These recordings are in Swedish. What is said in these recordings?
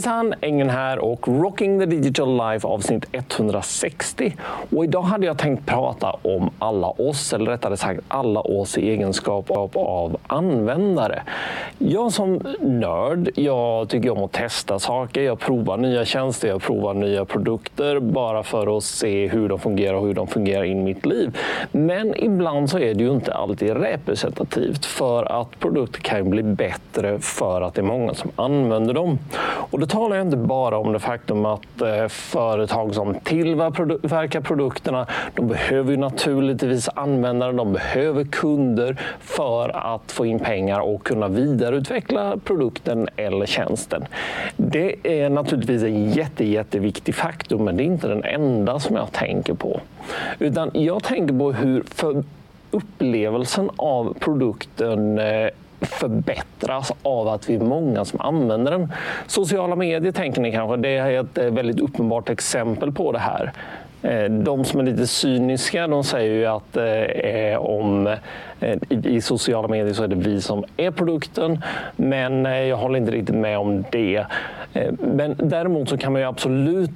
Hejsan! Engen här och Rocking the Digital Life avsnitt 160. Och idag hade jag tänkt prata om alla oss, eller rättare sagt alla oss i egenskap av användare. Jag som nörd, jag tycker om att testa saker. Jag provar nya tjänster, jag provar nya produkter bara för att se hur de fungerar och hur de fungerar i mitt liv. Men ibland så är det ju inte alltid representativt för att produkter kan bli bättre för att det är många som använder dem. Och då talar jag inte bara om det faktum att eh, företag som tillverkar produkterna, de behöver ju naturligtvis användare, de behöver kunder för att få in pengar och kunna vidareutveckla produkten eller tjänsten. Det är naturligtvis en jätte, jätteviktig faktor, men det är inte den enda som jag tänker på. Utan jag tänker på hur för upplevelsen av produkten eh, förbättras av att vi är många som använder den. Sociala medier tänker ni kanske, det är ett eh, väldigt uppenbart exempel på det här. Eh, de som är lite cyniska de säger ju att eh, eh om, eh, i sociala medier så är det vi som är produkten. Men eh, jag håller inte riktigt med om det. Eh, men däremot så kan man ju absolut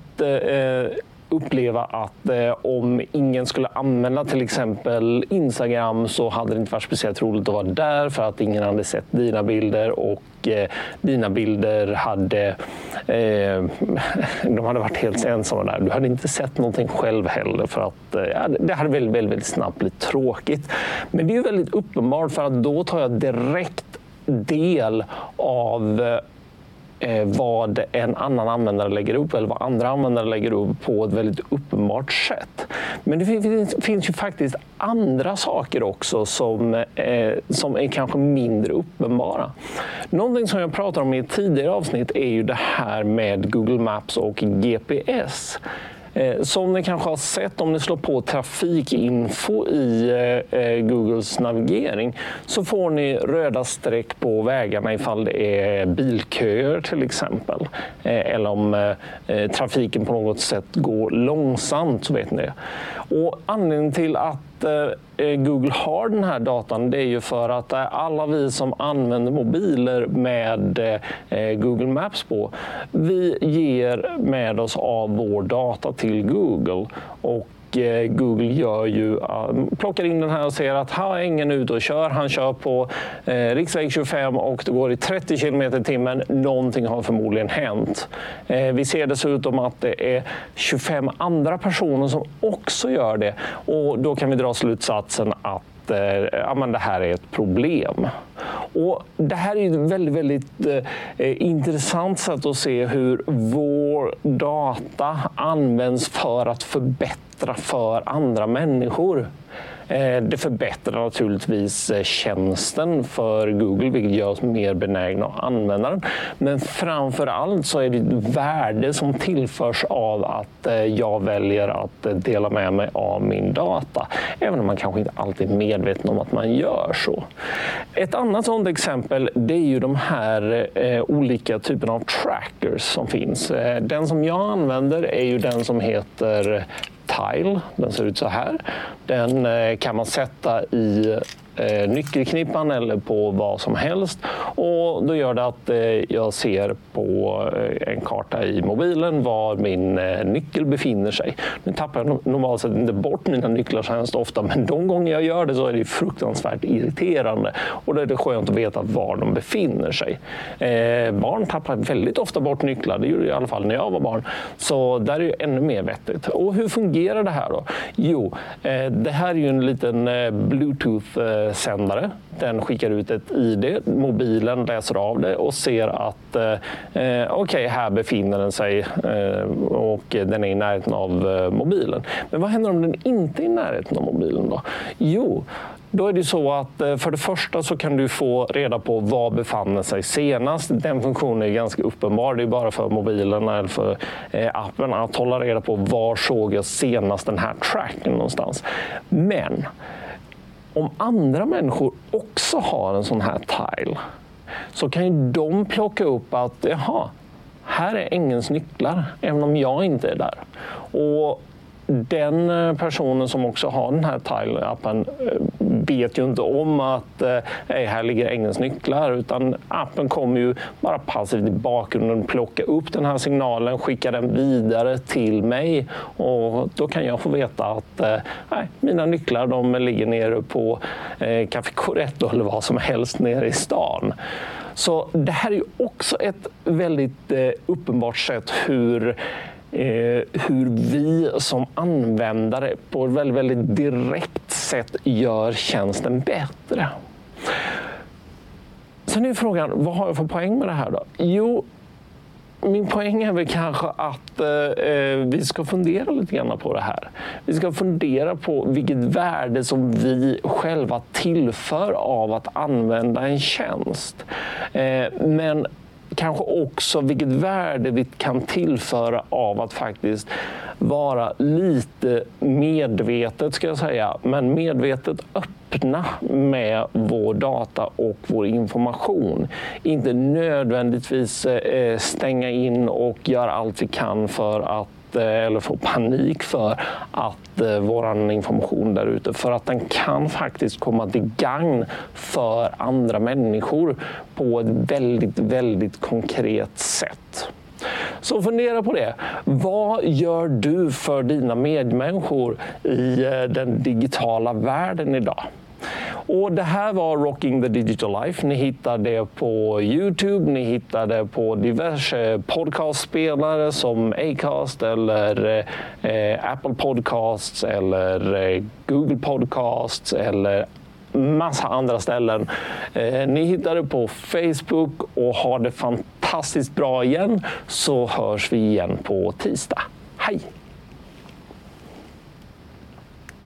uppleva att eh, om ingen skulle använda till exempel Instagram så hade det inte varit speciellt roligt att vara där för att ingen hade sett dina bilder och eh, dina bilder hade, eh, de hade varit helt ensamma där. Du hade inte sett någonting själv heller för att eh, det hade väldigt, väldigt, väldigt snabbt blivit tråkigt. Men det är väldigt uppenbart för att då tar jag direkt del av eh, Eh, vad en annan användare lägger upp eller vad andra användare lägger upp på ett väldigt uppenbart sätt. Men det finns, finns ju faktiskt andra saker också som, eh, som är kanske mindre uppenbara. Någonting som jag pratade om i ett tidigare avsnitt är ju det här med Google Maps och GPS. Eh, som ni kanske har sett om ni slår på trafikinfo i eh, eh, Googles navigering så får ni röda streck på vägarna ifall det är bilköer till exempel. Eh, eller om eh, trafiken på något sätt går långsamt så vet ni det. Och anledningen till att Eh, eh, Google har den här datan det är ju för att eh, alla vi som använder mobiler med Google Maps på, vi ger med oss av vår data till Google. Och Eh, Google gör ju, plockar in den här och ser att här är ingen ute och kör. Han kör på eh, riksväg 25 och det går i 30 km i timmen. Någonting har förmodligen hänt. Eh, vi ser dessutom att det är 25 andra personer som också gör det. Och då kan vi dra slutsatsen att eh, ja, men det här är ett problem. Och det här är ett väldigt, väldigt eh, intressant sätt att se hur vår data används för att förbättra för andra människor. Eh, det förbättrar naturligtvis eh, tjänsten för Google, vilket gör oss mer benägna att använda den. Men framför allt så är det ett värde som tillförs av att eh, jag väljer att dela med mig av min data. Även om man kanske inte alltid är medveten om att man gör så. Ett annat sådant exempel det är ju de här olika typerna av trackers som finns. Den som jag använder är ju den som heter Tile. Den ser ut så här. Den eh, kan man sätta i eh, nyckelknippan eller på vad som helst. Och då gör det att eh, jag ser på eh, en karta i mobilen var min eh, nyckel befinner sig. Nu tappar jag normalt sett inte bort mina nycklar så hemskt ofta, men de gånger jag gör det så är det fruktansvärt irriterande. Och då är det skönt att veta var de befinner sig. Eh, barn tappar väldigt ofta bort nycklar, det gjorde jag i alla fall när jag var barn. Så där är det ännu mer vettigt. Och hur fungerar det här då? Jo, eh, det här är ju en liten eh, Bluetooth eh, sändare. Den skickar ut ett ID, mobilen läser av det och ser att eh, okej, okay, här befinner den sig eh, och den är i närheten av eh, mobilen. Men vad händer om den inte är i närheten av mobilen? då? Jo, då är det så att eh, för det första så kan du få reda på var befann den sig senast. Den funktionen är ganska uppenbar. Det är bara för mobilen eller för eh, appen att hålla reda på var såg jag senast den här tracken någonstans. Men om andra människor också har en sån här tile så kan ju de plocka upp att jaha, här är ängens nycklar, även om jag inte är där. Och den eh, personen som också har den här Tile-appen eh, vet ju inte om att eh, här ligger ängens nycklar utan appen kommer ju bara passivt i bakgrunden plocka upp den här signalen, skicka den vidare till mig och då kan jag få veta att eh, mina nycklar de ligger nere på eh, Café Coretto eller vad som helst nere i stan. Så det här är ju också ett väldigt eh, uppenbart sätt hur Eh, hur vi som användare på ett väldigt, väldigt direkt sätt gör tjänsten bättre. Sen är frågan, vad har jag för poäng med det här då? Jo, min poäng är väl kanske att eh, eh, vi ska fundera lite grann på det här. Vi ska fundera på vilket värde som vi själva tillför av att använda en tjänst. Eh, men kanske också vilket värde vi kan tillföra av att faktiskt vara lite medvetet, ska jag säga, men medvetet öppna med vår data och vår information. Inte nödvändigtvis eh, stänga in och göra allt vi kan för att Eh, eller få panik för att eh, vår information där ute. För att den kan faktiskt komma till gagn för andra människor på ett väldigt, väldigt konkret sätt. Så fundera på det. Vad gör du för dina medmänniskor i eh, den digitala världen idag? Och det här var Rocking the Digital Life. Ni hittar det på Youtube, ni hittar det på diverse podcastspelare som Acast eller eh, Apple Podcasts eller eh, Google Podcasts eller massa andra ställen. Eh, ni hittar det på Facebook och har det fantastiskt bra igen så hörs vi igen på tisdag. Hej!